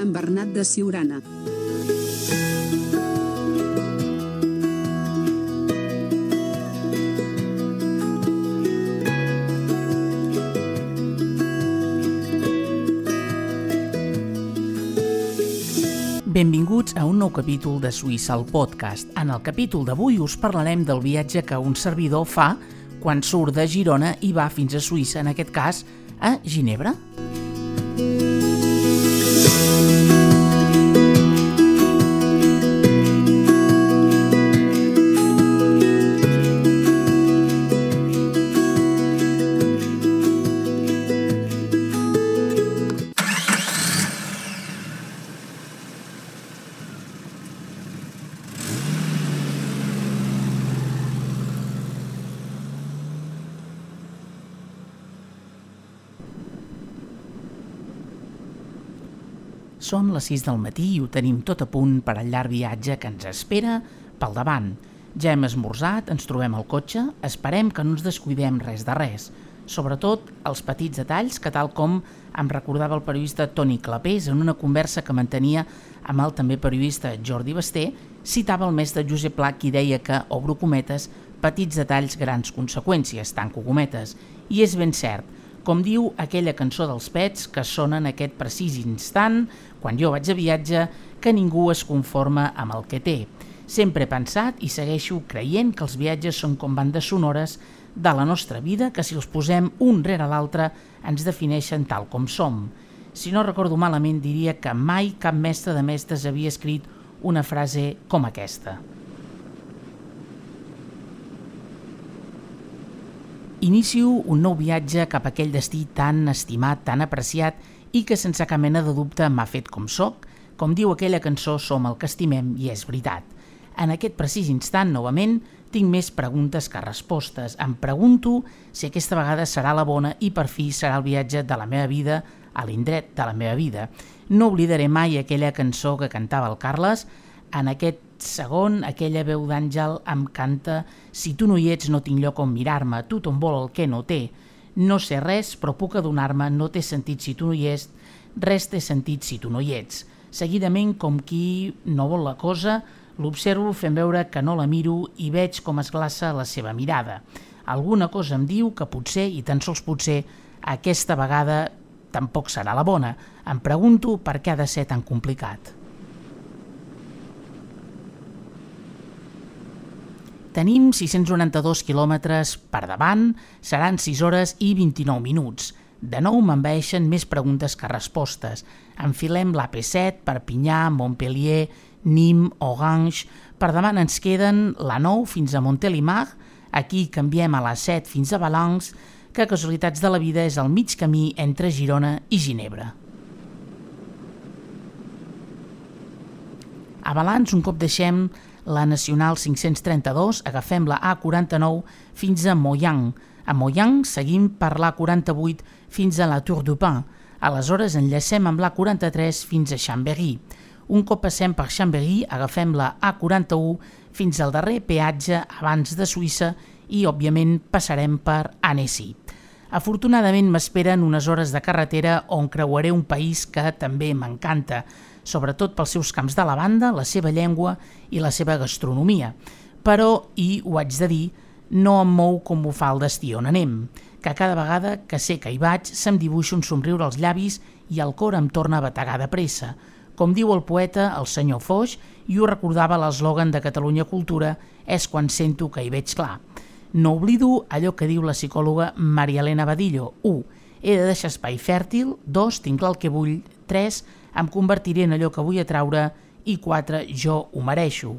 Amb Bernat de Siurana. Benvinguts a un nou capítol de Suïssa al podcast. En el capítol d'avui us parlarem del viatge que un servidor fa quan surt de Girona i va fins a Suïssa, en aquest cas a Ginebra. Són les 6 del matí i ho tenim tot a punt per al llarg viatge que ens espera pel davant. Ja hem esmorzat, ens trobem al cotxe, esperem que no ens descuidem res de res, sobretot els petits detalls que tal com em recordava el periodista Toni Clapés en una conversa que mantenia amb el també periodista Jordi Basté, citava el mestre Josep Pla qui deia que, obro cometes, petits detalls, grans conseqüències, tanco cometes. I és ben cert, com diu aquella cançó dels Pets que sona en aquest precís instant, quan jo vaig a viatge, que ningú es conforma amb el que té. Sempre he pensat i segueixo creient que els viatges són com bandes sonores de la nostra vida que si els posem un rere l'altre ens defineixen tal com som. Si no recordo malament diria que mai cap mestre de mestres havia escrit una frase com aquesta. Inicio un nou viatge cap a aquell destí tan estimat, tan apreciat i que sense cap mena de dubte m'ha fet com sóc. Com diu aquella cançó, som el que estimem i és veritat. En aquest precís instant, novament, tinc més preguntes que respostes. Em pregunto si aquesta vegada serà la bona i per fi serà el viatge de la meva vida a l'indret de la meva vida. No oblidaré mai aquella cançó que cantava el Carles. En aquest segon, aquella veu d'àngel em canta «Si tu no hi ets no tinc lloc on mirar-me, tothom vol el que no té. No sé res, però puc adonar-me, no té sentit si tu no hi ets, res té sentit si tu no hi ets». Seguidament, com qui no vol la cosa, L'observo fent veure que no la miro i veig com es glaça la seva mirada. Alguna cosa em diu que potser, i tan sols potser, aquesta vegada tampoc serà la bona. Em pregunto per què ha de ser tan complicat. Tenim 692 quilòmetres per davant, seran 6 hores i 29 minuts. De nou m'envaeixen més preguntes que respostes. Enfilem l'AP7, Perpinyà, Montpellier, Nîmes, Orange... Per davant ens queden la 9 fins a Montélimar, aquí canviem a la 7 fins a Valence, que casualitats de la vida és el mig camí entre Girona i Ginebra. A Valence, un cop deixem la Nacional 532, agafem la A49 fins a Moyang. A Moyang seguim per l'A48 fins a la Tour du Pin. Aleshores enllacem amb l'A43 fins a Chambéry. Un cop passem per Chambéry, agafem la A41 fins al darrer peatge abans de Suïssa i, òbviament, passarem per Annecy. Afortunadament m'esperen unes hores de carretera on creuaré un país que també m'encanta, sobretot pels seus camps de lavanda, la seva llengua i la seva gastronomia. Però, i ho haig de dir, no em mou com ho fa el destí on anem, que cada vegada que sé que hi vaig se'm dibuixa un somriure als llavis i el cor em torna a bategar de pressa, com diu el poeta, el senyor Foix, i ho recordava l'eslògan de Catalunya Cultura, és quan sento que hi veig clar. No oblido allò que diu la psicòloga Maria Elena Badillo. 1. He de deixar espai fèrtil. 2. Tinc clar el que vull. 3. Em convertiré en allò que vull atraure. I 4. Jo ho mereixo.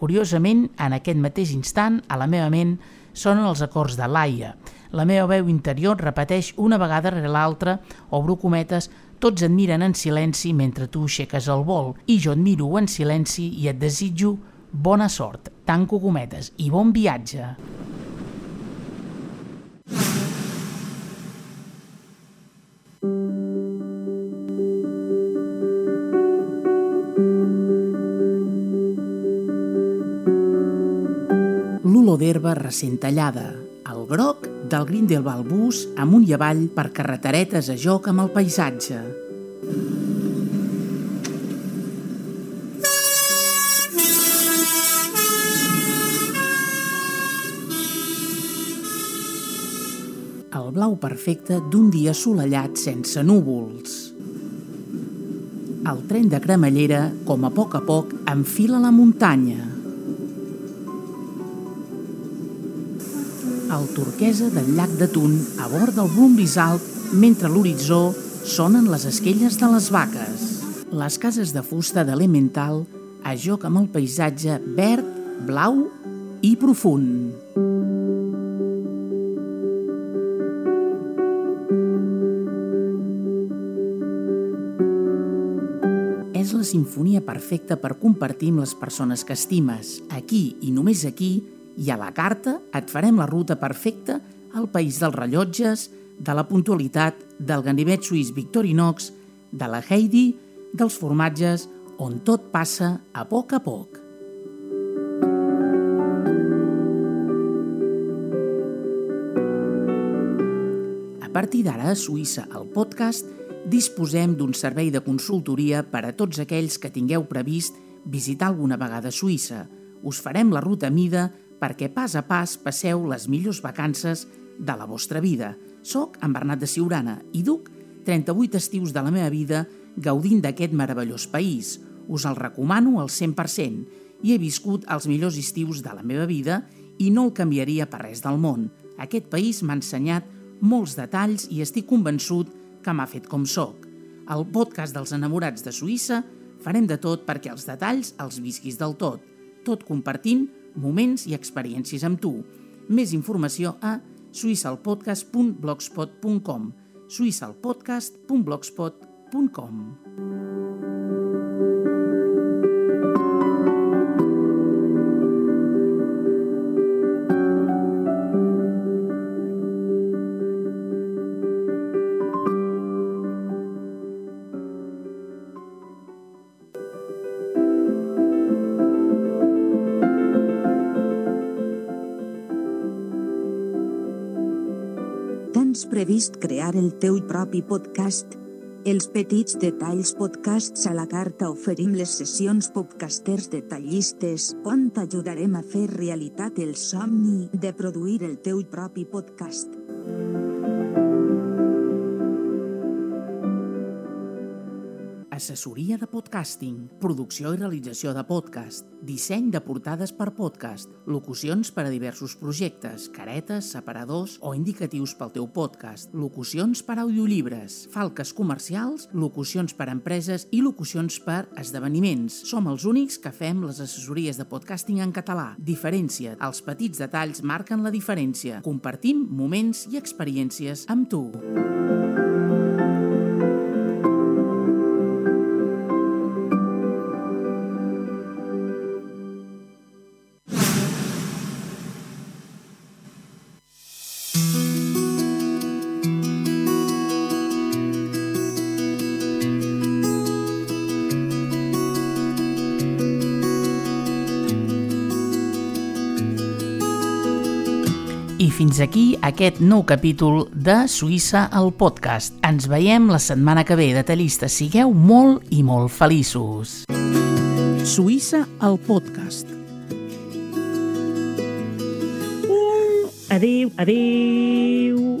Curiosament, en aquest mateix instant, a la meva ment, sonen els acords de Laia. La meva veu interior repeteix una vegada rere l'altra, obro cometes, Tots et miren en silenci mentre tu aixeques el vol i jo et miro en silenci i et desitjo bona sort, tanco cometes i bon viatge. D'herba recent tallada, el groc del Grindelwald bus amunt i avall per carreteretes a joc amb el paisatge. El blau perfecte d'un dia assolellat sense núvols. El tren de cremallera, com a poc a poc, enfila la muntanya. El turquesa del llac de Tun a bord del Brumbis Alt mentre a l'horitzó sonen les esquelles de les vaques. Les cases de fusta d'Elemental a joc amb el paisatge verd, blau i profund. És la sinfonia perfecta per compartir amb les persones que estimes. Aquí i només aquí i a la carta et farem la ruta perfecta al país dels rellotges, de la puntualitat, del ganivet suís Victorinox, de la Heidi, dels formatges, on tot passa a poc a poc. A partir d'ara, a Suïssa, al podcast, disposem d'un servei de consultoria per a tots aquells que tingueu previst visitar alguna vegada Suïssa. Us farem la ruta mida perquè pas a pas passeu les millors vacances de la vostra vida. Soc en Bernat de Siurana i duc 38 estius de la meva vida gaudint d'aquest meravellós país. Us el recomano al 100% i he viscut els millors estius de la meva vida i no el canviaria per res del món. Aquest país m'ha ensenyat molts detalls i estic convençut que m'ha fet com sóc. Al podcast dels enamorats de Suïssa farem de tot perquè els detalls els visquis del tot, tot compartint moments i experiències amb tu. Més informació a suïssalpodcast.blogspot.com suïssalpodcast.blogspot.com Tens previst crear el teu propi podcast? Els petits detalls podcasts a la carta oferim les sessions podcasters detallistes on t'ajudarem a fer realitat el somni de produir el teu propi podcast. Assessoria de podcasting, producció i realització de podcast, disseny de portades per podcast, locucions per a diversos projectes, caretes, separadors o indicatius pel teu podcast, locucions per a audiollibres, falques comercials, locucions per a empreses i locucions per a esdeveniments. Som els únics que fem les assessories de podcasting en català. Diferència. Els petits detalls marquen la diferència. Compartim moments i experiències amb tu. I fins aquí aquest nou capítol de Suïssa al podcast. Ens veiem la setmana que ve, detallistes. Sigueu molt i molt feliços. Suïssa al podcast. Adéu, adéu.